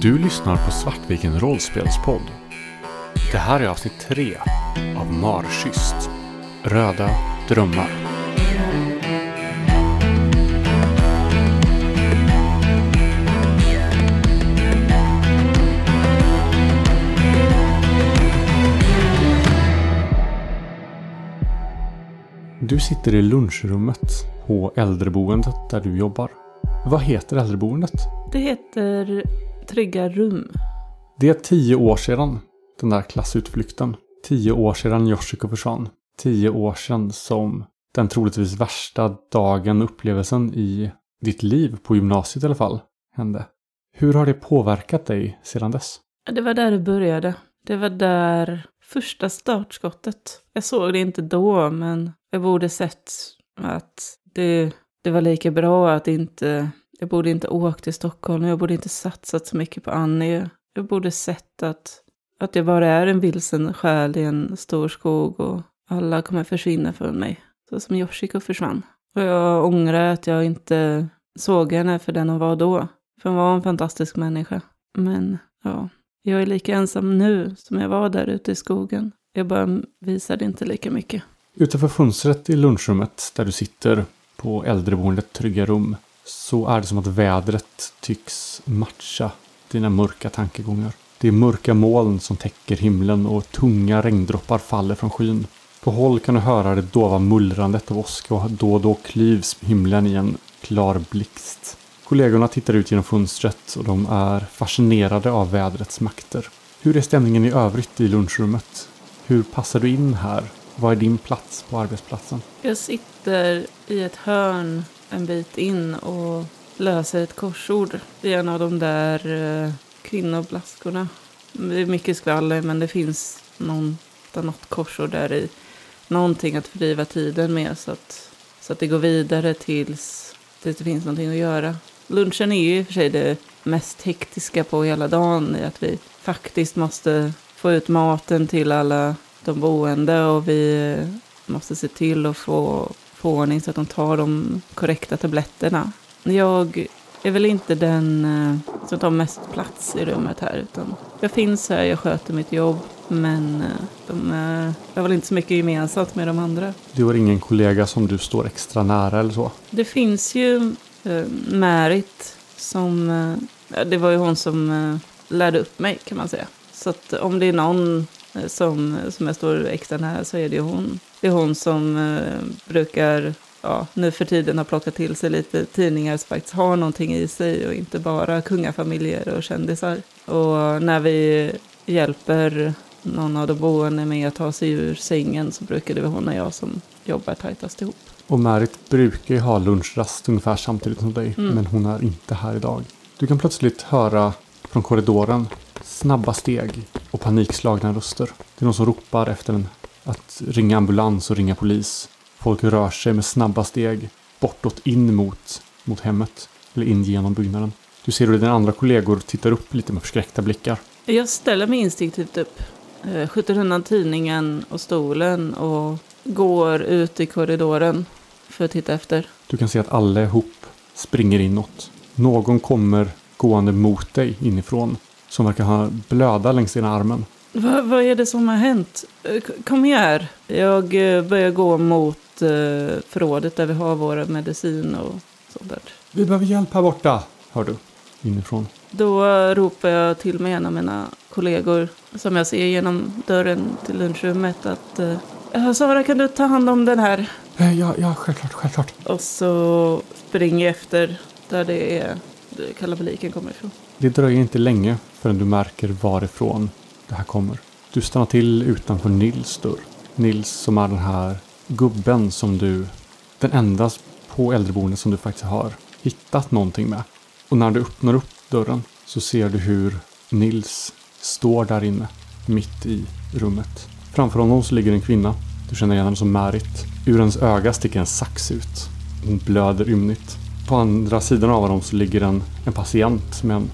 Du lyssnar på Svartviken rollspelspodd. Det här är avsnitt tre av Marschyst. Röda drömmar. Du sitter i lunchrummet på äldreboendet där du jobbar. Vad heter äldreboendet? Det heter Trygga rum. Det är tio år sedan den där klassutflykten. Tio år sedan Yoshiko försvann. Tio år sedan som den troligtvis värsta dagen, upplevelsen i ditt liv, på gymnasiet i alla fall, hände. Hur har det påverkat dig sedan dess? Det var där det började. Det var där första startskottet. Jag såg det inte då, men jag borde sett att det, det var lika bra att inte... Jag borde inte åkt till Stockholm, jag borde inte satsat så mycket på Annie. Jag borde sett att, att jag bara är en vilsen själ i en stor skog och alla kommer försvinna från mig. Så som Yoshiko försvann. Och jag ångrar att jag inte såg henne för den hon var då. För hon var en fantastisk människa. Men ja, jag är lika ensam nu som jag var där ute i skogen. Jag bara visade inte lika mycket. Utanför fönstret i lunchrummet där du sitter på äldreboendet Trygga Rum så är det som att vädret tycks matcha dina mörka tankegångar. Det är mörka moln som täcker himlen och tunga regndroppar faller från skyn. På håll kan du höra det dova mullrandet av åska och då och då klyvs himlen i en klar blixt. Kollegorna tittar ut genom fönstret och de är fascinerade av vädrets makter. Hur är stämningen i övrigt i lunchrummet? Hur passar du in här? Vad är din plats på arbetsplatsen? Jag sitter i ett hörn en bit in och löser ett korsord i en av de där eh, kvinnoblaskorna. Det är mycket skvaller men det finns någon, något korsord där i. Någonting att fördriva tiden med så att, så att det går vidare tills det finns någonting att göra. Lunchen är ju i och för sig det mest hektiska på hela dagen i att vi faktiskt måste få ut maten till alla de boende och vi eh, måste se till att få, få ordning så att de tar de korrekta tabletterna. Jag är väl inte den eh, som tar mest plats i rummet här utan jag finns här, jag sköter mitt jobb men eh, de, eh, jag har väl inte så mycket gemensamt med de andra. Du har ingen kollega som du står extra nära eller så? Det finns ju Märit som, det var ju hon som lärde upp mig kan man säga. Så att om det är någon som, som jag står extra nära så är det ju hon. Det är hon som eh, brukar, ja, nu för tiden har plockat till sig lite tidningar som faktiskt har någonting i sig och inte bara kungafamiljer och kändisar. Och när vi hjälper någon av de boende med att ta sig ur sängen så brukar det vara hon och jag som jobbar tajtast ihop. Och Märit brukar ju ha lunchrast ungefär samtidigt som dig. Mm. Men hon är inte här idag. Du kan plötsligt höra från korridoren snabba steg och panikslagna röster. Det är någon som ropar efter en att ringa ambulans och ringa polis. Folk rör sig med snabba steg bortåt in mot, mot hemmet. Eller in genom byggnaden. Du ser hur dina andra kollegor tittar upp lite med förskräckta blickar. Jag ställer mig instinktivt upp, eh, skjuter undan tidningen och stolen och går ut i korridoren för att titta efter. Du kan se att allihop springer inåt. Någon kommer gående mot dig inifrån. Som verkar ha blöda längs ena armen. Va, vad är det som har hänt? Eh, Kom här. Jag eh, börjar gå mot eh, förrådet där vi har våra medicin och sånt där. Vi behöver hjälp här borta, hör du. Inifrån. Då ropar jag till med en av mina kollegor som jag ser genom dörren till lunchrummet att eh, "Ja, Sara kan du ta hand om den här? Ja, ja, självklart, självklart. Och så springer jag efter där det är kalabaliken kommer ifrån. Det dröjer inte länge förrän du märker varifrån det här kommer. Du stannar till utanför Nils dörr. Nils som är den här gubben som du, den enda på äldreboendet som du faktiskt har hittat någonting med. Och när du öppnar upp dörren så ser du hur Nils står där inne, mitt i rummet. Framför honom så ligger en kvinna. Du känner igen henne som Märit. Ur hennes öga sticker en sax ut. Hon blöder ymnigt. På andra sidan av honom så ligger en, en patient med en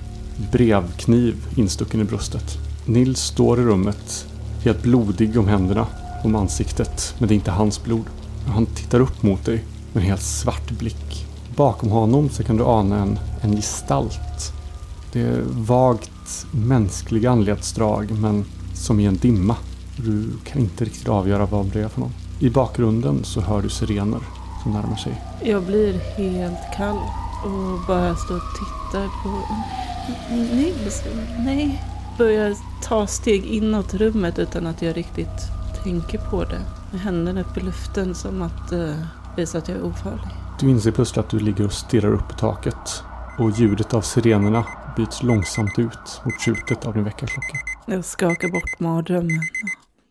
brevkniv instucken i bröstet. Nils står i rummet, helt blodig om händerna, om ansiktet, men det är inte hans blod. Han tittar upp mot dig med en helt svart blick. Bakom honom så kan du ana en, en gestalt. Det är vagt mänskliga anletsdrag men som i en dimma. Du kan inte riktigt avgöra vad det är för någon. I bakgrunden så hör du sirener som närmar sig. Jag blir helt kall och bara står och tittar på... Nils, nej. Börjar ta steg inåt rummet utan att jag riktigt tänker på det. Med händerna upp i luften som att uh, visa att jag är ofarlig. Du inser plötsligt att du ligger och stirrar upp i taket. Och ljudet av sirenerna byts långsamt ut mot tjutet av din väckarklocka. Jag skakar bort mardrömmen.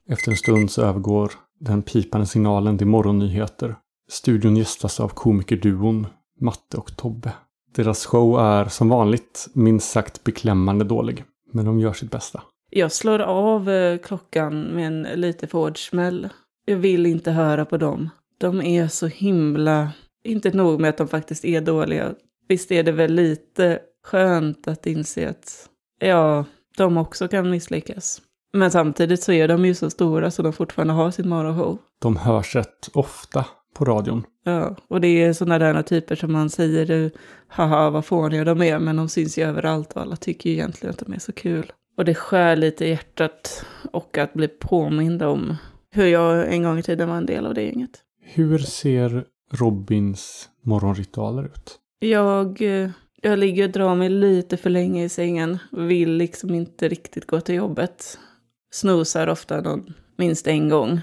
Efter en stund så övergår den pipande signalen till morgonnyheter. Studion gästas av komikerduon Matte och Tobbe. Deras show är som vanligt minst sagt beklämmande dålig. Men de gör sitt bästa. Jag slår av eh, klockan med en lite för hård smäll. Jag vill inte höra på dem. De är så himla... Inte nog med att de faktiskt är dåliga. Visst är det väl lite skönt att inse att ja, de också kan misslyckas. Men samtidigt så är de ju så stora så de fortfarande har sin morgonshow. De hörs rätt ofta på radion. Ja, och det är sådana där typer som man säger, haha vad fåniga de är, men de syns ju överallt och alla tycker ju egentligen att de är så kul. Och det skär lite i hjärtat och att bli påmind om hur jag en gång i tiden var en del av det gänget. Hur ser Robins morgonritualer ut? Jag, eh, jag ligger och drar mig lite för länge i sängen. Vill liksom inte riktigt gå till jobbet. Snosar ofta någon, minst en gång.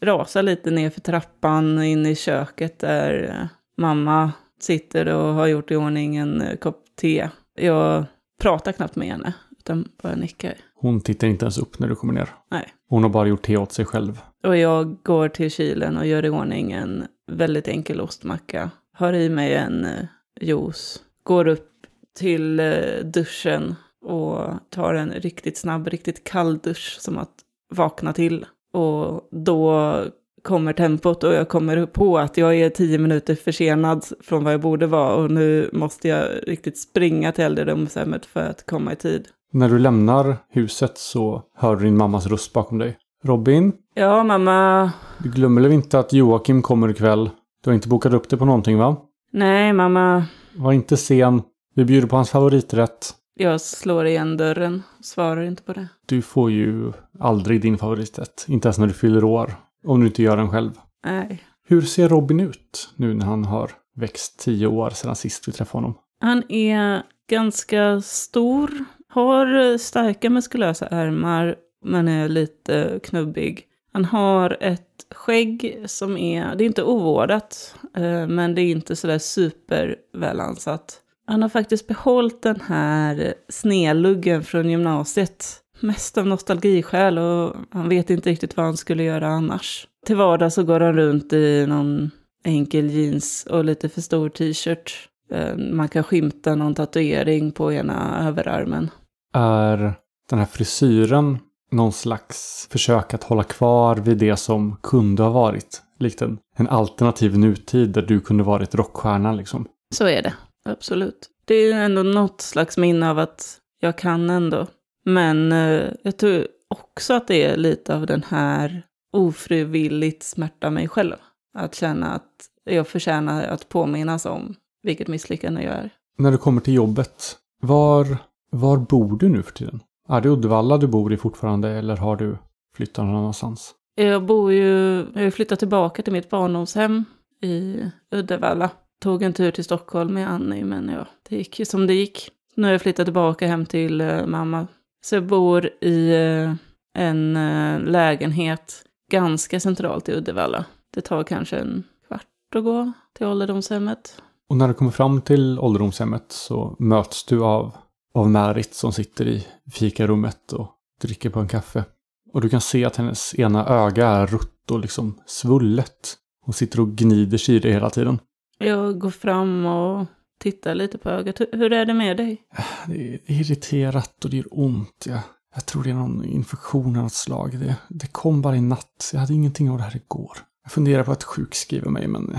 Rasar lite ner för trappan in i köket där eh, mamma sitter och har gjort i ordning en eh, kopp te. Jag pratar knappt med henne, utan bara nickar. Hon tittar inte ens upp när du kommer ner. Nej. Hon har bara gjort te åt sig själv. Och jag går till kylen och gör i ordning en väldigt enkel ostmacka. Har i mig en eh, juice. Går upp till duschen och tar en riktigt snabb, riktigt kall dusch som att vakna till. Och då kommer tempot och jag kommer på att jag är tio minuter försenad från vad jag borde vara och nu måste jag riktigt springa till äldrerumshemmet för att komma i tid. När du lämnar huset så hör du din mammas röst bakom dig. Robin? Ja, mamma. Du glömmer väl inte att Joakim kommer ikväll? Du har inte bokat upp det på någonting va? Nej, mamma. Var inte sen. Vi bjuder på hans favoriträtt. Jag slår igen dörren. Svarar inte på det. Du får ju aldrig din favoriträtt. Inte ens när du fyller år. Om du inte gör den själv. Nej. Hur ser Robin ut nu när han har växt tio år sedan sist vi träffade honom? Han är ganska stor. Har starka muskulösa ärmar. Men är lite knubbig. Han har ett skägg som är, det är inte ovårdat, eh, men det är inte sådär supervälansat. Han har faktiskt behållit den här snedluggen från gymnasiet. Mest av nostalgiskäl och han vet inte riktigt vad han skulle göra annars. Till vardags så går han runt i någon enkel jeans och lite för stor t-shirt. Eh, man kan skymta någon tatuering på ena överarmen. Är den här frisyren någon slags försök att hålla kvar vid det som kunde ha varit? Likt en, en alternativ nutid där du kunde varit rockstjärnan liksom. Så är det, absolut. Det är ändå något slags minne av att jag kan ändå. Men eh, jag tror också att det är lite av den här ofrivilligt smärta mig själv. Att känna att jag förtjänar att påminnas om vilket misslyckande jag är. När du kommer till jobbet, var, var bor du nu för tiden? Är det Uddevalla du bor i fortfarande eller har du flyttat någon annanstans? Jag bor ju, jag har flyttat tillbaka till mitt barndomshem i Uddevalla. Tog en tur till Stockholm med Annie, men ja, det gick ju som det gick. Nu har jag flyttat tillbaka hem till uh, mamma. Så jag bor i uh, en uh, lägenhet ganska centralt i Uddevalla. Det tar kanske en kvart att gå till ålderdomshemmet. Och när du kommer fram till ålderdomshemmet så möts du av, av Märit som sitter i fikarummet och dricker på en kaffe. Och du kan se att hennes ena öga är rutt och liksom svullet. Hon sitter och gnider sig i det hela tiden. Jag går fram och tittar lite på ögat. Hur är det med dig? Det är irriterat och det gör ont. Jag, jag tror det är någon infektion av något slag. Det, det kom bara i natt. Jag hade ingenting av det här igår. Jag funderar på att sjukskriva mig men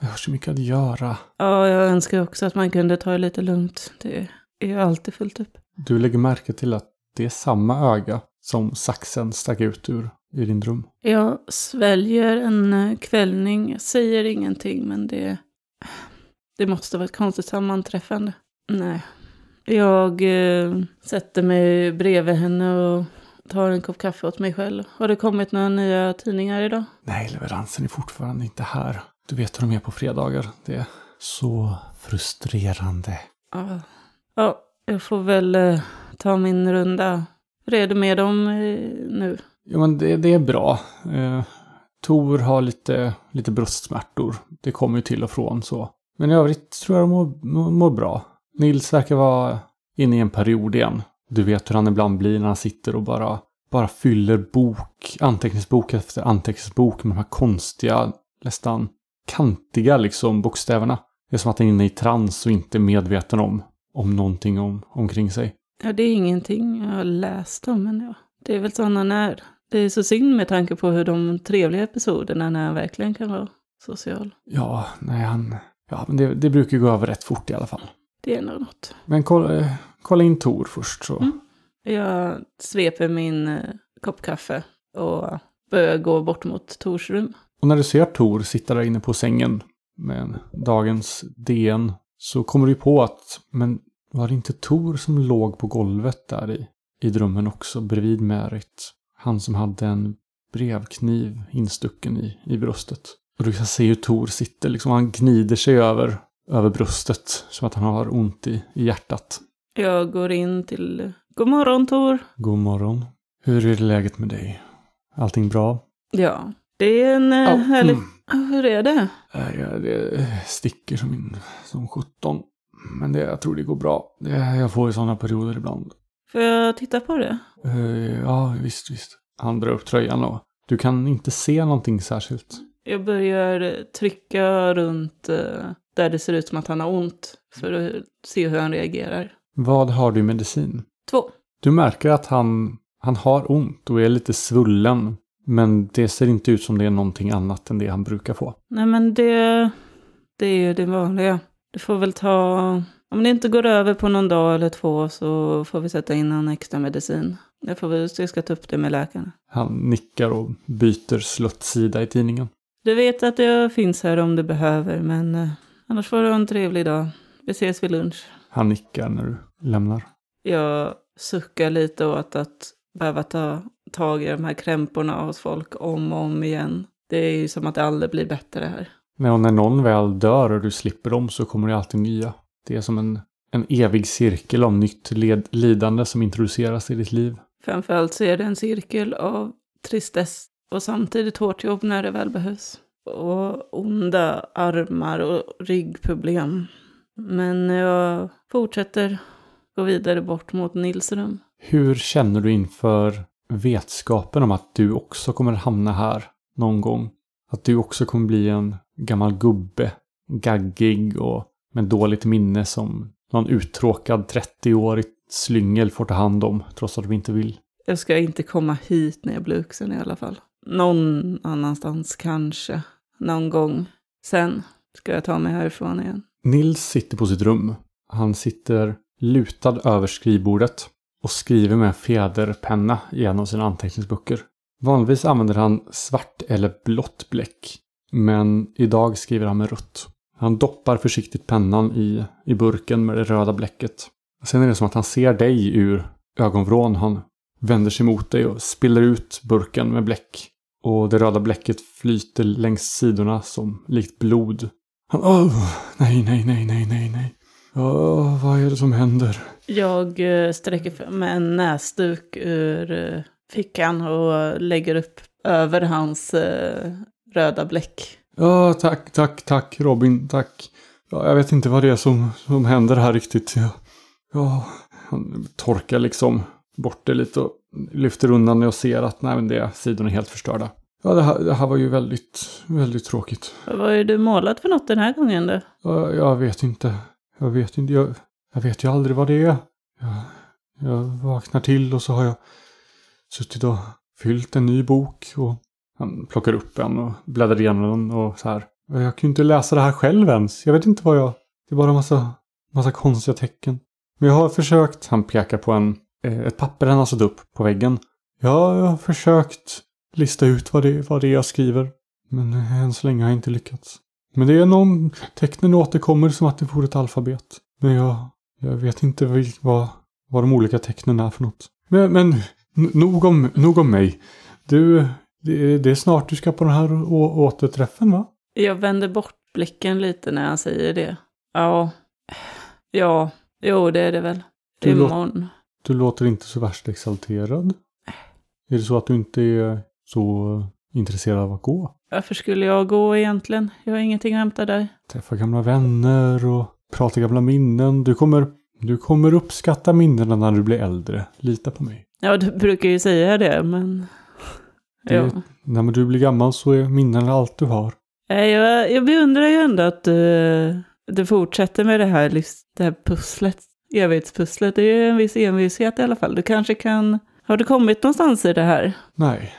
jag har så mycket att göra. Ja, jag önskar också att man kunde ta det lite lugnt. Det är ju alltid fullt upp. Du lägger märke till att det är samma öga som saxen stack ut ur i din dröm. Jag sväljer en eh, kvällning. Jag säger ingenting, men det... Det måste vara ett konstigt sammanträffande. Nej, Jag eh, sätter mig bredvid henne och tar en kopp kaffe åt mig själv. Har det kommit några nya tidningar idag? Nej, leveransen är fortfarande inte här. Du vet hur de är på fredagar. Det är så frustrerande. Ja, ja jag får väl eh, ta min runda. Hur är det med dem eh, nu? Jo, men det, det är bra. Eh, Tor har lite, lite bröstsmärtor. Det kommer ju till och från så. Men i övrigt tror jag de mår, mår, bra. Nils verkar vara inne i en period igen. Du vet hur han ibland blir när han sitter och bara, bara fyller bok, anteckningsbok efter anteckningsbok med de här konstiga, nästan kantiga liksom bokstäverna. Det är som att han är inne i trans och inte är medveten om, om någonting om, omkring sig. Ja, det är ingenting jag har läst om, men ja. Det är väl sådana han. Det är så synd med tanke på hur de trevliga episoderna när han verkligen kan vara social. Ja, nej han... Ja, men det, det brukar gå över rätt fort i alla fall. Det är nog något. Men kolla, kolla in Tor först så. Mm. Jag sveper min eh, kopp kaffe och börjar gå bort mot Tors rum. Och när du ser Tor sitta där inne på sängen med dagens DN så kommer du på att, men var det inte Tor som låg på golvet där i, i drömmen också bredvid Merit? Han som hade en brevkniv instucken i, i bröstet. Och du kan se hur Tor sitter, liksom han gnider sig över, över bröstet som att han har ont i, i hjärtat. Jag går in till... God morgon Tor. God morgon. Hur är läget med dig? Allting bra? Ja, det är en oh, härlig... Mm. Hur är det? Ja, det sticker som, in, som 17. Men det, jag tror det går bra. Det, jag får ju sådana perioder ibland. Får jag titta på det? Uh, ja, visst, visst. Han drar upp tröjan och du kan inte se någonting särskilt. Jag börjar trycka runt uh, där det ser ut som att han har ont. För att se hur han reagerar. Vad har du i medicin? Två. Du märker att han, han har ont och är lite svullen. Men det ser inte ut som det är någonting annat än det han brukar få. Nej men det, det är ju det vanliga. Det får väl ta... Om det inte går över på någon dag eller två så får vi sätta in en extra medicin. Jag, får väl, jag ska ta upp det med läkaren. Han nickar och byter sluttsida i tidningen. Du vet att jag finns här om du behöver, men eh, annars får du ha en trevlig dag. Vi ses vid lunch. Han nickar när du lämnar. Jag suckar lite åt att behöva ta tag i de här krämporna hos folk om och om igen. Det är ju som att det aldrig blir bättre här. Nej, och när någon väl dör och du slipper dem så kommer det alltid nya. Det är som en, en evig cirkel av nytt led, lidande som introduceras i ditt liv. Framförallt så är det en cirkel av tristess och samtidigt hårt jobb när det väl behövs. Och onda armar och ryggproblem. Men jag fortsätter gå vidare bort mot Nils rum. Hur känner du inför vetskapen om att du också kommer hamna här någon gång? Att du också kommer bli en gammal gubbe, gaggig och med dåligt minne som någon uttråkad 30-årig slyngel får ta hand om trots att de inte vill. Jag ska inte komma hit när jag blir vuxen i alla fall. Någon annanstans kanske. Någon gång. Sen ska jag ta mig härifrån igen. Nils sitter på sitt rum. Han sitter lutad över skrivbordet och skriver med fjäderpenna i en av sina anteckningsböcker. Vanligtvis använder han svart eller blått bläck. Men idag skriver han med rött. Han doppar försiktigt pennan i, i burken med det röda bläcket. Sen är det som att han ser dig ur ögonvrån. Han vänder sig mot dig och spiller ut burken med bläck. Och det röda bläcket flyter längs sidorna som likt blod. Han, oh, nej, nej, nej, nej, nej, nej. Oh, vad är det som händer? Jag eh, sträcker fram en näsduk ur eh, fickan och lägger upp över hans eh, röda bläck. Ja, tack, tack, tack Robin, tack. Ja, jag vet inte vad det är som, som händer här riktigt. Ja, ja, han torkar liksom bort det lite och lyfter undan det och ser att nej, men det, sidorna är helt förstörda. Ja, det här, det här var ju väldigt, väldigt tråkigt. Vad är du målat för något den här gången då? Ja, jag vet inte. Jag vet inte. Jag, jag vet ju aldrig vad det är. Jag, jag vaknar till och så har jag suttit och fyllt en ny bok och han plockar upp en och bläddrar igenom den och så här. Jag kan ju inte läsa det här själv ens. Jag vet inte vad jag... Det är bara en massa, massa konstiga tecken. Men jag har försökt. Han pekar på en, eh, ett papper han har satt upp på väggen. Ja, jag har försökt lista ut vad det, vad det är jag skriver. Men eh, än så länge har jag inte lyckats. Men det är någon... Tecknen återkommer som att det vore ett alfabet. Men jag, Jag vet inte vil- vad, vad de olika tecknen är för något. Men, men nog, om, nog om mig. Du, det, det är snart du ska på den här återträffen va? Jag vänder bort blicken lite när han säger det. Ja. Ja, jo det är det väl. Du låter- Imorgon. Du låter inte så värst exalterad. Är det så att du inte är så intresserad av att gå? Varför skulle jag gå egentligen? Jag har ingenting att hämta där. Träffa gamla vänner och prata gamla minnen. Du kommer, du kommer uppskatta minnena när du blir äldre. Lita på mig. Ja, du brukar ju säga det, men... Det- Ja. När du blir gammal så är minnena allt du har. Jag, jag beundrar ju ändå att du, du fortsätter med det här, det här pusslet, evighetspusslet. Det är ju en viss envishet i alla fall. Du kanske kan... Har du kommit någonstans i det här? Nej,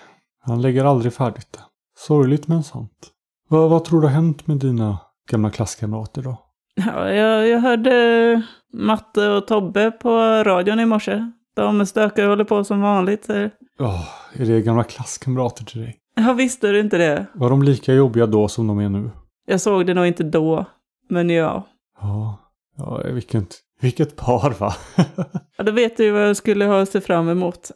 han lägger aldrig färdigt det. Sorgligt men sant. Vad, vad tror du har hänt med dina gamla klasskamrater då? Ja, jag, jag hörde Matte och Tobbe på radion i morse. De stökar och håller på som vanligt. Så. Ja, är det gamla klasskamrater till dig? Ja, visste du inte det? Var de lika jobbiga då som de är nu? Jag såg det nog inte då, men ja. Ja, ja vilket, vilket par va? ja då vet du vad jag skulle ha se fram emot.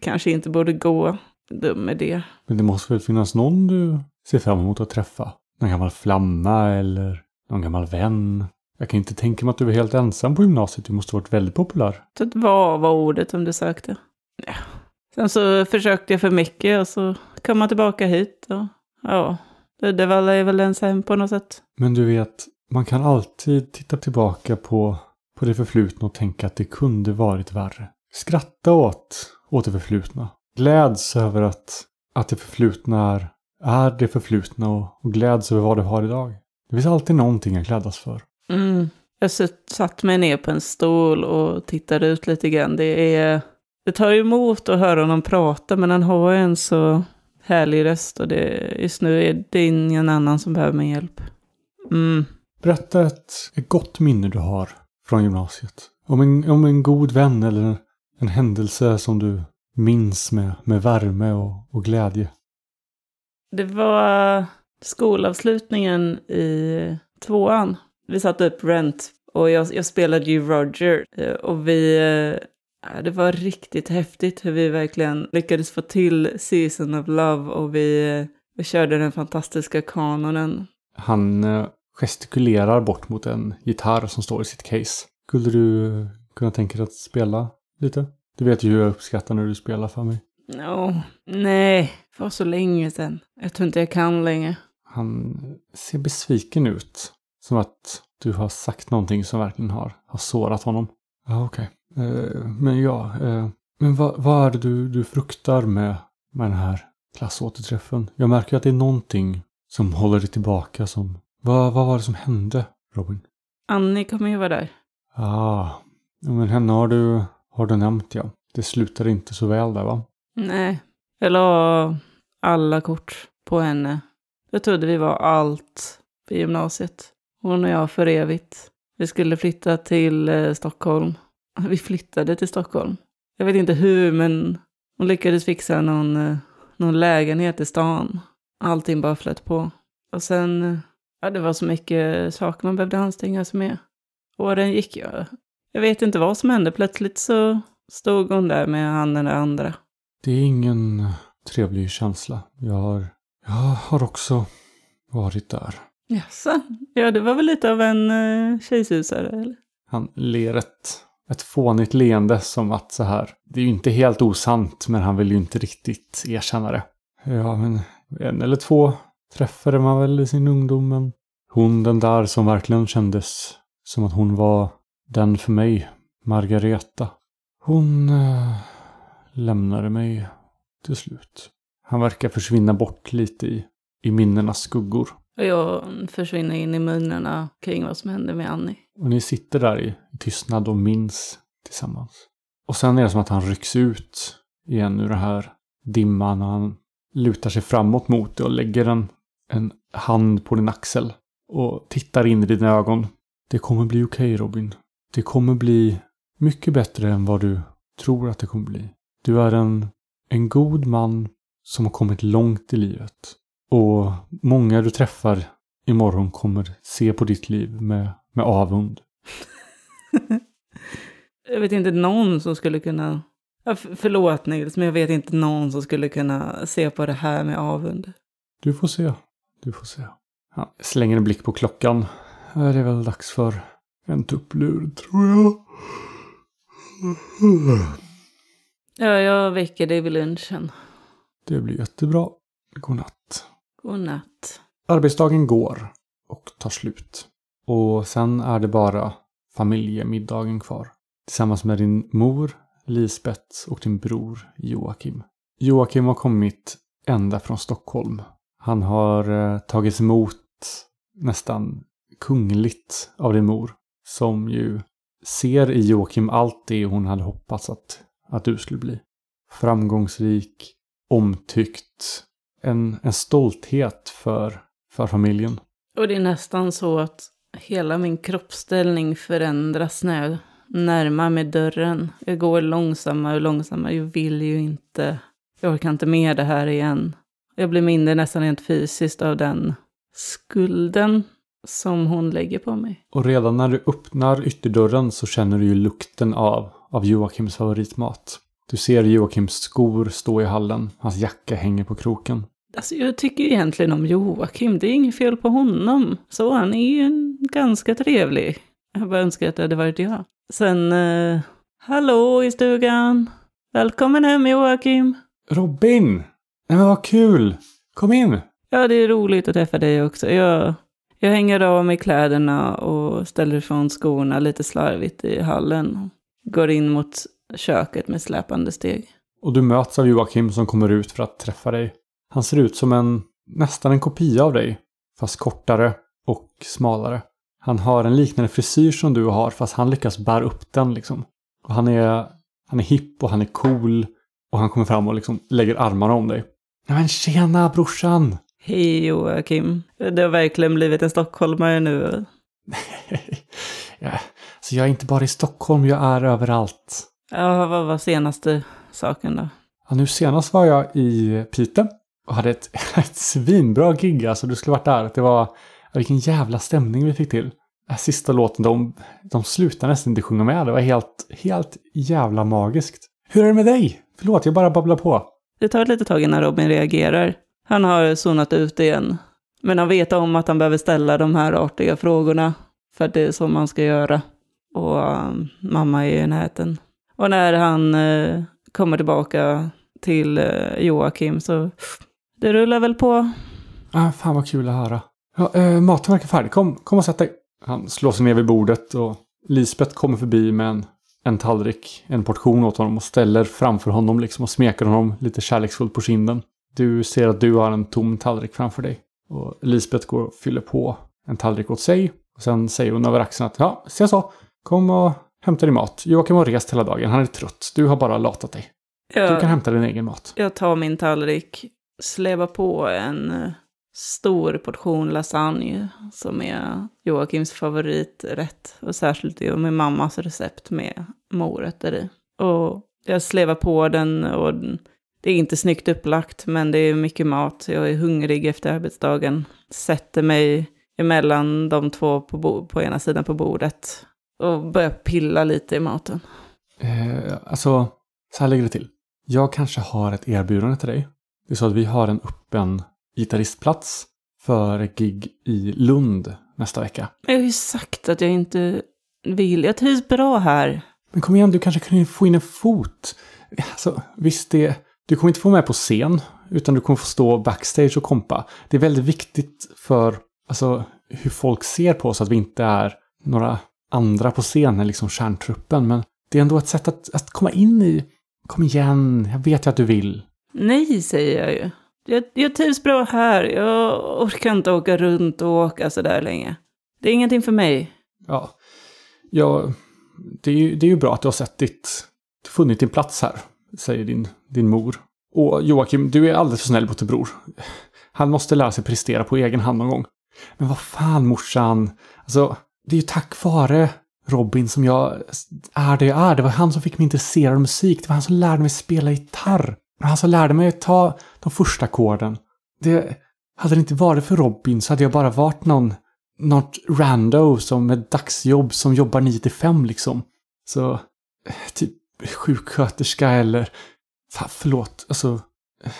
Kanske inte borde gå. Dum idé. Men det måste väl finnas någon du ser fram emot att träffa? Någon gammal flamma eller någon gammal vän? Jag kan inte tänka mig att du är helt ensam på gymnasiet. Du måste ha varit väldigt populär. Att vad var ordet som du sökte? Ja. Sen så försökte jag för mycket och så kom man tillbaka hit. Och, ja, det var väl ens hem på något sätt. Men du vet, man kan alltid titta tillbaka på, på det förflutna och tänka att det kunde varit värre. Skratta åt, åt det förflutna. Gläds över att, att det förflutna är, är det förflutna och, och gläds över vad du har idag. Det finns alltid någonting att glädjas för. Mm. Jag satt mig ner på en stol och tittade ut lite grann. Det är... Det tar emot att höra honom prata, men han har en så härlig röst och det, just nu är det ingen annan som behöver min hjälp. Mm. Berätta ett, ett gott minne du har från gymnasiet. Om en, om en god vän eller en, en händelse som du minns med, med värme och, och glädje. Det var skolavslutningen i tvåan. Vi satte upp Rent och jag, jag spelade ju Roger. Eh, Och vi... Det var riktigt häftigt hur vi verkligen lyckades få till Season of Love och vi, vi körde den fantastiska kanonen. Han eh, gestikulerar bort mot en gitarr som står i sitt case. Skulle du kunna tänka dig att spela lite? Du vet ju hur jag uppskattar när du spelar för mig. No, nej, det var så länge sedan. Jag tror inte jag kan längre. Han ser besviken ut. Som att du har sagt någonting som verkligen har, har sårat honom. Ja, okej. Eh, men ja, eh, men vad, vad är det du, du fruktar med, med den här klassåterträffen? Jag märker att det är någonting som håller dig tillbaka. Som, vad, vad var det som hände, Robin? Annie kommer ju vara där. Ah, men henne har du, har du nämnt ja. Det slutade inte så väl där va? Nej, jag la alla kort på henne. Jag trodde vi var allt på gymnasiet. Hon och jag för evigt. Vi skulle flytta till eh, Stockholm. Vi flyttade till Stockholm. Jag vet inte hur, men hon lyckades fixa någon, eh, någon lägenhet i stan. Allting bara flöt på. Och sen, eh, ja det var så mycket saker man behövde anstränga sig med. Åren gick jag. Jag vet inte vad som hände. Plötsligt så stod hon där med han den andra. Det är ingen trevlig känsla. Jag har, jag har också varit där. Jaså? Ja, det var väl lite av en uh, tjejsusare, eller? Han ler ett, ett fånigt leende som att så här. Det är ju inte helt osant men han vill ju inte riktigt erkänna det. Ja men en eller två träffade man väl i sin ungdom men hon den där som verkligen kändes som att hon var den för mig. Margareta. Hon äh, lämnade mig till slut. Han verkar försvinna bort lite i, i minnenas skuggor. Och jag försvinner in i minnena kring vad som hände med Annie. Och ni sitter där i tystnad och minns tillsammans. Och sen är det som att han rycks ut igen ur den här dimman och han lutar sig framåt mot dig och lägger en, en hand på din axel och tittar in i dina ögon. Det kommer bli okej Robin. Det kommer bli mycket bättre än vad du tror att det kommer bli. Du är en, en god man som har kommit långt i livet. Och många du träffar imorgon kommer se på ditt liv med, med avund. Jag vet inte någon som skulle kunna... Förlåt Nils, men jag vet inte någon som skulle kunna se på det här med avund. Du får se. Du får se. Ja, slänger en blick på klockan. Det är väl dags för en tupplur, tror jag. Ja, jag väcker dig vid lunchen. Det blir jättebra. God natt. God natt. Arbetsdagen går och tar slut. Och sen är det bara familjemiddagen kvar. Tillsammans med din mor, Lisbeth och din bror Joakim. Joakim har kommit ända från Stockholm. Han har eh, tagits emot nästan kungligt av din mor. Som ju ser i Joakim allt det hon hade hoppats att, att du skulle bli. Framgångsrik, omtyckt, en, en stolthet för, för familjen. Och det är nästan så att hela min kroppsställning förändras när jag närmar mig dörren. Jag går långsammare och långsammare. Jag vill ju inte. Jag orkar inte med det här igen. Jag blir mindre nästan rent fysiskt av den skulden som hon lägger på mig. Och redan när du öppnar ytterdörren så känner du ju lukten av, av Joakims favoritmat. Du ser Joakims skor stå i hallen. Hans jacka hänger på kroken. Alltså jag tycker egentligen om Joakim. Det är inget fel på honom. Så han är ju ganska trevlig. Jag bara önskar att det hade varit jag. Sen, eh, hallå i stugan. Välkommen hem Joakim. Robin! Nej men vad kul! Kom in! Ja, det är roligt att träffa dig också. Jag, jag hänger av mig kläderna och ställer ifrån skorna lite slarvigt i hallen. Går in mot köket med släpande steg. Och du möts av Joakim som kommer ut för att träffa dig. Han ser ut som en, nästan en kopia av dig. Fast kortare och smalare. Han har en liknande frisyr som du har fast han lyckas bära upp den liksom. Och han är, han är hipp och han är cool. Och han kommer fram och liksom lägger armarna om dig. Nej men tjena brorsan! Hej Joakim. Det har verkligen blivit en stockholmare nu. ja, så jag är inte bara i Stockholm, jag är överallt. Ja, vad var senaste saken då? Ja, nu senast var jag i Piteå och hade ett, ett svinbra gig. Alltså du skulle varit där. Det var, vilken jävla stämning vi fick till. Sista låten, de, de slutade nästan inte sjunga med. Det var helt, helt jävla magiskt. Hur är det med dig? Förlåt, jag bara babblar på. Det tar ett litet tag innan Robin reagerar. Han har zonat ut igen. Men han vet om att han behöver ställa de här artiga frågorna. För det är så man ska göra. Och um, mamma är i närheten. Och när han uh, kommer tillbaka till uh, Joakim så det rullar väl på. Ah, fan vad kul att höra. Ja, uh, maten verkar färdig. Kom, kom och sätt dig. Han slår sig ner vid bordet och Lisbeth kommer förbi med en, en tallrik, en portion åt honom och ställer framför honom liksom och smeker honom lite kärleksfullt på kinden. Du ser att du har en tom tallrik framför dig. Och Lisbeth går och fyller på en tallrik åt sig. Och sen säger hon över axeln att ja, se så. Kom och hämta din mat. Joakim har rest hela dagen. Han är trött. Du har bara latat dig. Jag, du kan hämta din egen mat. Jag tar min tallrik, släva på en eh, stor portion lasagne som är Joakims favoriträtt. Och särskilt det med mammas recept med morötter i. Och jag slevar på den och det är inte snyggt upplagt, men det är mycket mat. Jag är hungrig efter arbetsdagen. Sätter mig emellan de två på, på ena sidan på bordet och börjar pilla lite i maten. Eh, alltså, så här ligger det till. Jag kanske har ett erbjudande till dig. Det är så att vi har en öppen gitarristplats för ett gig i Lund nästa vecka. Jag har ju sagt att jag inte vill. Jag trivs bra här. Men kom igen, du kanske kan få in en fot. Alltså, visst, det, du kommer inte få med på scen, utan du kommer få stå backstage och kompa. Det är väldigt viktigt för alltså, hur folk ser på oss att vi inte är några andra på scenen, liksom kärntruppen. Men det är ändå ett sätt att, att komma in i. Kom igen, jag vet ju att du vill. Nej, säger jag ju. Jag, jag trivs bra här. Jag orkar inte åka runt och åka sådär länge. Det är ingenting för mig. Ja, ja det, är ju, det är ju bra att du har sett ditt, funnit din plats här, säger din, din mor. Och Joakim, du är alldeles för snäll mot din bror. Han måste lära sig prestera på egen hand någon gång. Men vad fan morsan, alltså det är ju tack vare Robin som jag är det jag är. Det var han som fick mig intresserad av musik. Det var han som lärde mig spela gitarr. Men han som lärde mig att ta de första ackorden. Det, hade det inte varit för Robin så hade jag bara varit någon, något rando som med dagsjobb som jobbar 9 till 5 liksom. Så eh, typ sjuksköterska eller... Fan, förlåt, alltså... Eh,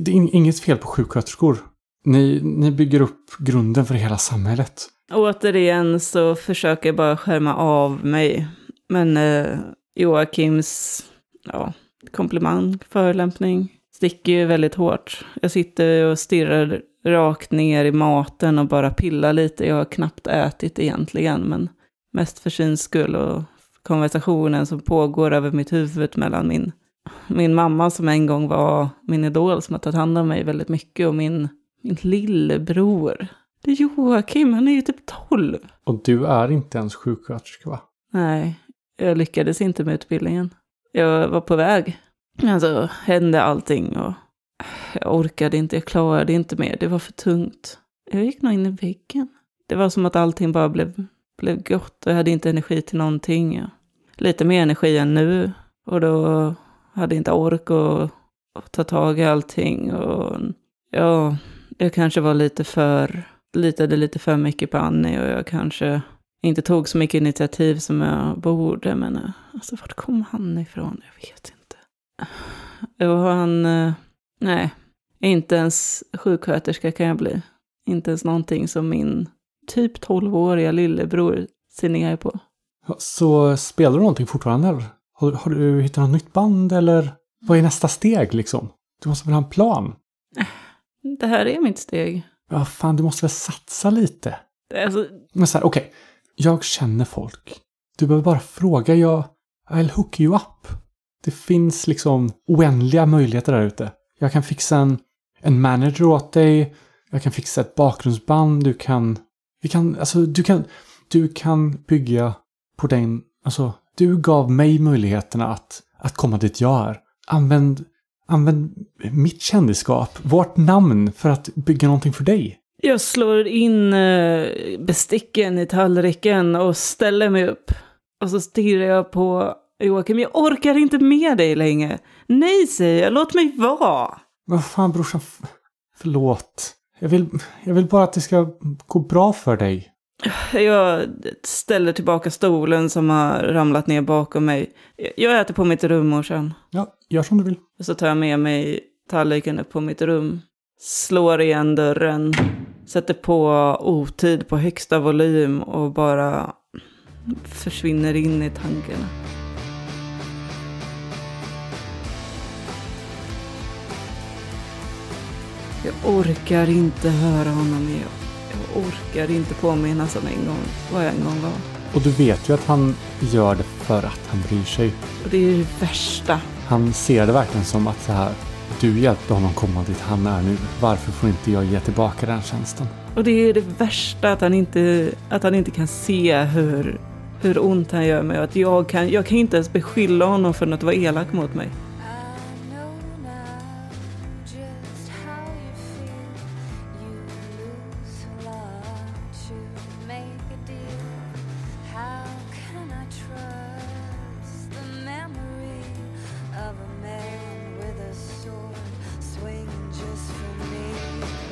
det är inget fel på sjuksköterskor. Ni, ni bygger upp grunden för hela samhället. Återigen så försöker jag bara skärma av mig. Men eh, Joakims ja, komplimang, förolämpning, sticker ju väldigt hårt. Jag sitter och stirrar rakt ner i maten och bara pillar lite. Jag har knappt ätit egentligen, men mest för syns skull och konversationen som pågår över mitt huvud mellan min, min mamma som en gång var min idol som har tagit hand om mig väldigt mycket och min, min lillebror. Det är Joakim, han är ju typ 12. Och du är inte ens sjuksköterska, va? Nej, jag lyckades inte med utbildningen. Jag var på väg. Men Alltså, hände allting och jag orkade inte, jag klarade inte mer. Det var för tungt. Jag gick nog in i väggen. Det var som att allting bara blev, blev gott och jag hade inte energi till någonting. Lite mer energi än nu. Och då hade jag inte ork att, att ta tag i allting. Och ja, jag kanske var lite för, litade lite för mycket på Annie och jag kanske inte tog så mycket initiativ som jag borde. Men eh, alltså, vart kom han ifrån? Jag vet inte. Och han, eh, nej, inte ens sjuksköterska kan jag bli. Inte ens någonting som min typ 12-åriga lillebror ser ner på. Så spelar du någonting fortfarande? Eller? Har, har du hittat något nytt band eller vad är nästa steg liksom? Du måste väl ha en plan? Det här är mitt steg. Ja, fan, du måste väl satsa lite? Alltså, Men så här, okej. Jag känner folk. Du behöver bara fråga. Jag, I'll hook you up. Det finns liksom oändliga möjligheter där ute. Jag kan fixa en, en manager åt dig. Jag kan fixa ett bakgrundsband. Du kan... Vi kan, alltså, du kan... Du kan bygga på den... Alltså, du gav mig möjligheterna att, att komma dit jag är. Använd, använd mitt kändisskap, vårt namn för att bygga någonting för dig jag slår in eh, besticken i tallriken och ställer mig upp. Och så stirrar jag på Joakim. Jag orkar inte med dig längre. Nej, säger jag. Låt mig vara. Vad fan brorsan, förlåt. Jag vill, jag vill bara att det ska gå bra för dig. Jag ställer tillbaka stolen som har ramlat ner bakom mig. Jag äter på mitt rum, morsan. Ja, gör som du vill. Och så tar jag med mig tallriken upp på mitt rum. Slår igen dörren. Sätter på otid på högsta volym och bara försvinner in i tankarna. Jag orkar inte höra honom mer. Jag orkar inte påminnas om en gång vad jag en gång var. Och du vet ju att han gör det för att han bryr sig. Och det är det värsta. Han ser det verkligen som att så här, du hjälpte honom komma dit han är nu. Varför får inte jag ge tillbaka den tjänsten? Och det är det värsta att han inte, att han inte kan se hur, hur ont han gör mig. Att jag kan, jag kan inte ens beskylla honom för att vara elak mot mig.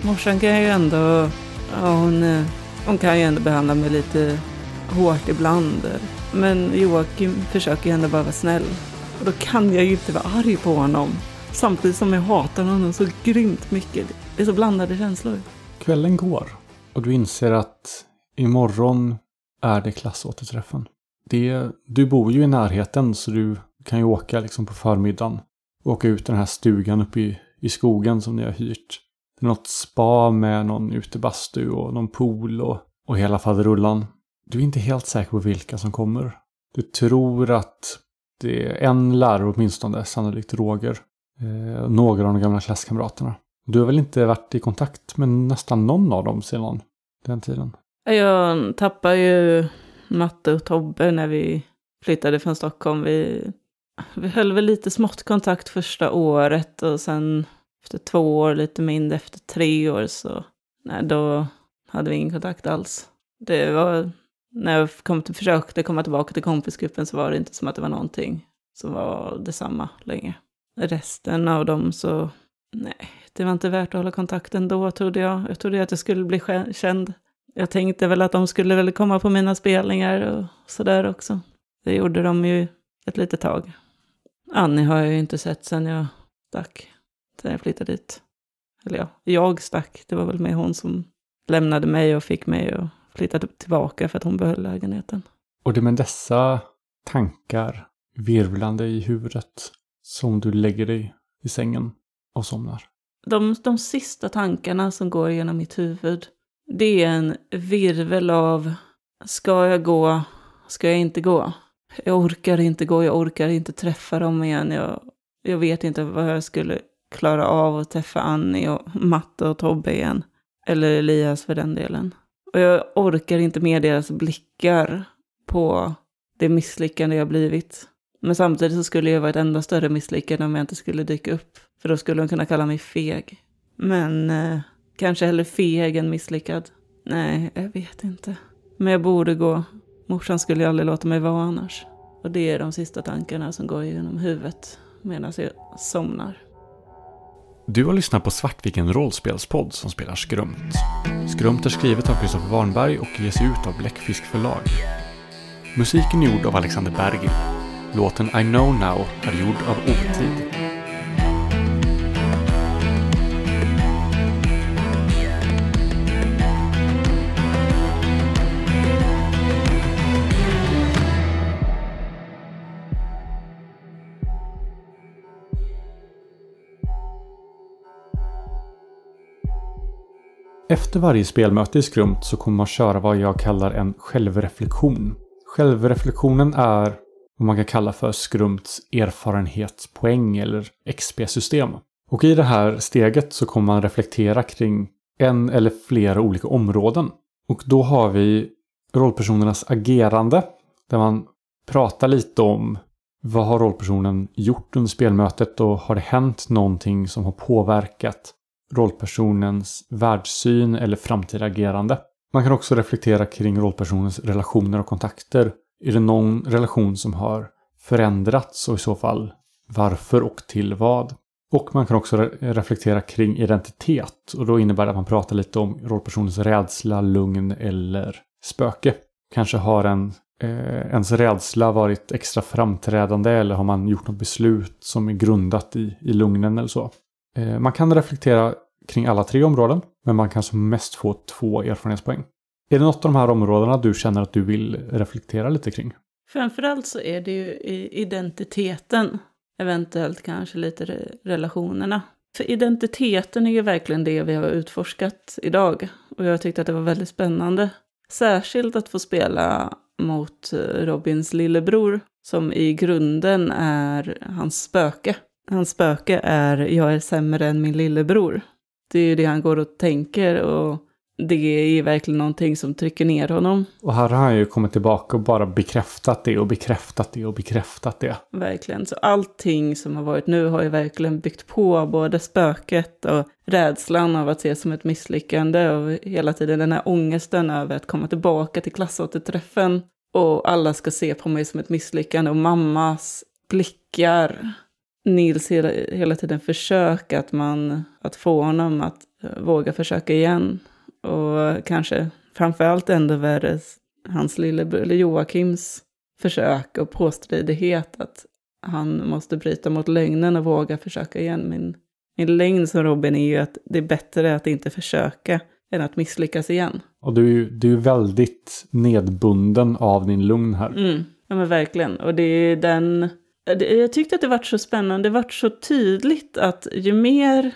Morsan kan ju ändå, ja hon, eh, hon kan ju ändå behandla mig lite hårt ibland. Men Joakim försöker ju ändå bara vara snäll. Och då kan jag ju inte vara arg på honom. Samtidigt som jag hatar honom så grymt mycket. Det är så blandade känslor. Kvällen går och du inser att imorgon är det klassåterträffen. Det, du bor ju i närheten så du kan ju åka liksom på förmiddagen. Åka ut den här stugan uppe i, i skogen som ni har hyrt. Något spa med någon utebastu och någon pool och, och hela faderullan. Du är inte helt säker på vilka som kommer. Du tror att det är en lärare åtminstone, sannolikt Roger. Eh, några av de gamla klasskamraterna. Du har väl inte varit i kontakt med nästan någon av dem sedan den tiden? Jag tappade ju Matte och Tobbe när vi flyttade från Stockholm. Vi, vi höll väl lite smått kontakt första året och sen efter två år, lite mindre efter tre år så nej, då hade vi ingen kontakt alls. Det var, när jag kom till, försökte komma tillbaka till kompisgruppen så var det inte som att det var någonting som var detsamma längre. Resten av dem så, nej, det var inte värt att hålla kontakten då trodde jag. Jag trodde att jag skulle bli känd. Jag tänkte väl att de skulle väl komma på mina spelningar och sådär också. Det gjorde de ju ett litet tag. Annie har jag ju inte sett sen jag stack. Sen jag flyttade dit. Eller ja, jag stack. Det var väl med hon som lämnade mig och fick mig att flytta tillbaka för att hon behöll lägenheten. Och det är med dessa tankar virvlande i huvudet som du lägger dig i sängen och somnar. De, de sista tankarna som går genom mitt huvud, det är en virvel av ska jag gå, ska jag inte gå? Jag orkar inte gå, jag orkar inte träffa dem igen. Jag, jag vet inte vad jag skulle klara av att träffa Annie och Matte och Tobbe igen. Eller Elias för den delen. Och jag orkar inte med deras blickar på det misslyckande jag blivit. Men samtidigt så skulle jag vara ett ännu större misslyckande om jag inte skulle dyka upp. För då skulle de kunna kalla mig feg. Men eh, kanske hellre feg än misslyckad. Nej, jag vet inte. Men jag borde gå. Morsan skulle ju aldrig låta mig vara annars. Och det är de sista tankarna som går genom huvudet medan jag somnar. Du har lyssnat på Svartviken rollspelspodd som spelar Skrumt. Skrumt är skrivet av Kristoffer Warnberg och ges ut av Bläckfisk förlag. Musiken är gjord av Alexander Bergil. Låten I know now är gjord av Otid. Efter varje spelmöte i Skrumt så kommer man köra vad jag kallar en självreflektion. Självreflektionen är vad man kan kalla för Skrumts erfarenhetspoäng eller XP-system. Och i det här steget så kommer man reflektera kring en eller flera olika områden. Och då har vi rollpersonernas agerande där man pratar lite om vad har rollpersonen gjort under spelmötet och har det hänt någonting som har påverkat rollpersonens världssyn eller framtida agerande. Man kan också reflektera kring rollpersonens relationer och kontakter. Är det någon relation som har förändrats och i så fall varför och till vad? Och man kan också re reflektera kring identitet och då innebär det att man pratar lite om rollpersonens rädsla, lugn eller spöke. Kanske har en, eh, ens rädsla varit extra framträdande eller har man gjort något beslut som är grundat i, i lugnen eller så. Eh, man kan reflektera kring alla tre områden, men man kan som mest få två erfarenhetspoäng. Är det något av de här områdena du känner att du vill reflektera lite kring? Framförallt så är det ju identiteten, eventuellt kanske lite relationerna. För identiteten är ju verkligen det vi har utforskat idag. Och jag tyckte att det var väldigt spännande. Särskilt att få spela mot eh, Robins lillebror, som i grunden är hans spöke. Hans spöke är jag är sämre än min lillebror. Det är ju det han går och tänker och det är verkligen någonting som trycker ner honom. Och här har han ju kommit tillbaka och bara bekräftat det och bekräftat det och bekräftat det. Verkligen, så allting som har varit nu har ju verkligen byggt på både spöket och rädslan av att ses som ett misslyckande och hela tiden den här ångesten över att komma tillbaka till klassåterträffen och alla ska se på mig som ett misslyckande och mammas blickar Nils hela, hela tiden försök att, man, att få honom att uh, våga försöka igen. Och kanske framförallt ändå värre hans lillebror, eller Joakims försök och påstridighet att han måste bryta mot lögnen och våga försöka igen. Min, min lögn som Robin är ju att det är bättre att inte försöka än att misslyckas igen. Och du, du är väldigt nedbunden av din lugn här. Mm, ja men verkligen. Och det är den jag tyckte att det var så spännande, det var så tydligt att ju mer,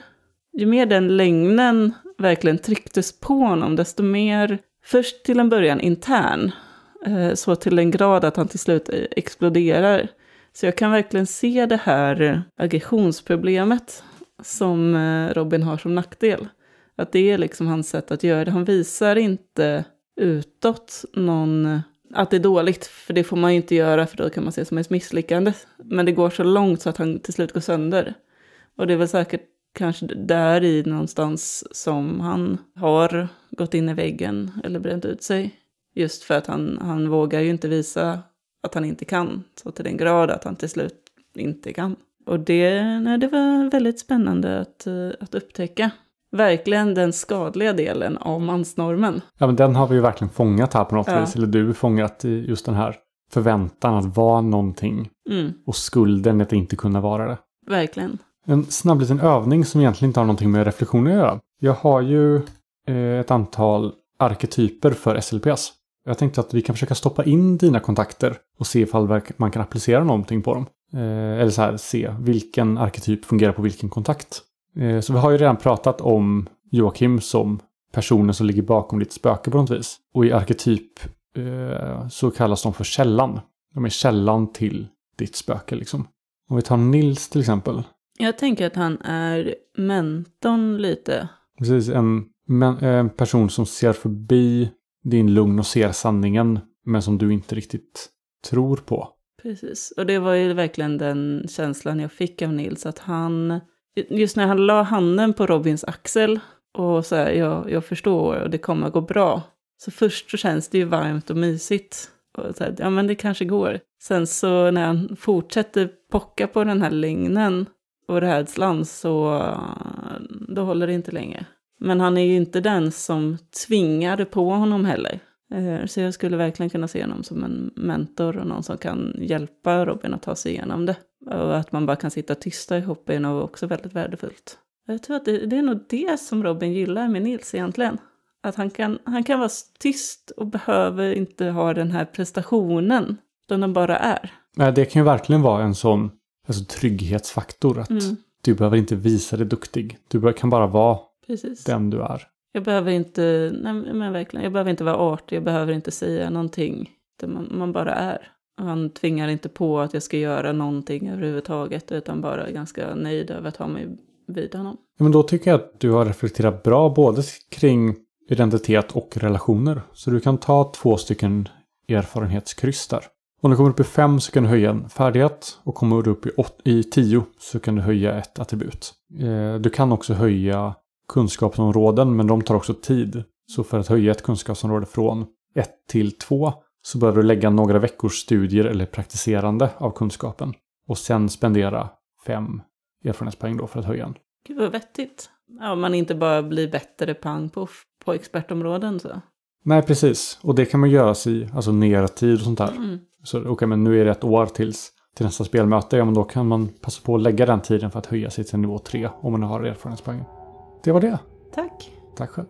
ju mer den lögnen verkligen trycktes på honom, desto mer, först till en början intern, eh, så till en grad att han till slut eh, exploderar. Så jag kan verkligen se det här aggressionsproblemet som eh, Robin har som nackdel. Att det är liksom hans sätt att göra det. Han visar inte utåt någon att det är dåligt, för det får man ju inte göra för då kan man se som ett misslyckande. Men det går så långt så att han till slut går sönder. Och det är väl säkert kanske där i någonstans som han har gått in i väggen eller bränt ut sig. Just för att han, han vågar ju inte visa att han inte kan, så till den grad att han till slut inte kan. Och det, nej, det var väldigt spännande att, att upptäcka verkligen den skadliga delen av mansnormen. Ja, men den har vi ju verkligen fångat här på något ja. vis. Eller du fångat i just den här förväntan att vara någonting Mm, och skulden att inte kunna vara det. verkligen. En snabb liten övning som egentligen inte har någonting med reflektioner att göra. Jag har ju eh, ett antal arketyper för SLPS. Jag tänkte att vi kan försöka stoppa in dina kontakter och se ifall man kan applicera någonting på dem. Eh, eller så här, se vilken arketyp fungerar på vilken kontakt. Eh, så vi har ju redan pratat om Joakim som personen som ligger bakom ditt spöke på något vis. Och i arketyp eh, så kallas de för källan. De är källan till ditt spöke liksom. Om vi tar Nils till exempel. Jag tänker att han är mentorn lite. Precis, en, en person som ser förbi din lugn och ser sanningen. Men som du inte riktigt tror på. Precis, och det var ju verkligen den känslan jag fick av Nils, att han, just när han la handen på Robins axel och så här, jag, jag förstår och det kommer gå bra. Så först så känns det ju varmt och mysigt. Och så här, ja men det kanske går. Sen så när han fortsätter pocka på den här lögnen och rädslan så då håller det inte längre. Men han är ju inte den som tvingade på honom heller. Eh, så jag skulle verkligen kunna se honom som en mentor och någon som kan hjälpa Robin att ta sig igenom det. Och att man bara kan sitta tysta ihop är nog också väldigt värdefullt. Jag tror att det, det är nog det som Robin gillar med Nils egentligen. Att han kan, han kan vara tyst och behöver inte ha den här prestationen. Utan den bara är. Nej, det kan ju verkligen vara en sån alltså, trygghetsfaktor. Att Mm. du behöver inte visa dig duktig. Du kan bara vara Precis. den du är. Jag behöver inte, nej men verkligen, jag behöver inte vara artig, jag behöver inte säga någonting. Man, man bara är. Han tvingar inte på att jag ska göra någonting överhuvudtaget, utan bara är ganska nöjd över att ha mig vid honom. Ja, men då tycker jag att du har reflekterat bra både kring identitet och relationer. Så du kan ta två stycken erfarenhetskryss där. Om du kommer upp i fem så kan du höja en färdighet och kommer du upp i, åt, i tio så kan du höja ett attribut. Eh, du kan också höja kunskapsområden men de tar också tid. Så för att höja ett kunskapsområde från ett till två så behöver du lägga några veckors studier eller praktiserande av kunskapen. Och sen spendera fem erfarenhetspoäng då för att höja den. Gud vad vettigt. Ja, om man inte bara blir bättre pang på, på expertområden så. Nej, precis. Och det kan man göra sig alltså nertid och sånt där. Mm. Så okej, men nu är det ett år tills till nästa spelmöte. Ja, men då kan man passa på att lägga den tiden för att höja sig till nivå 3 om man har erfarenhetspoäng. Det var det. Tack. Tack själv.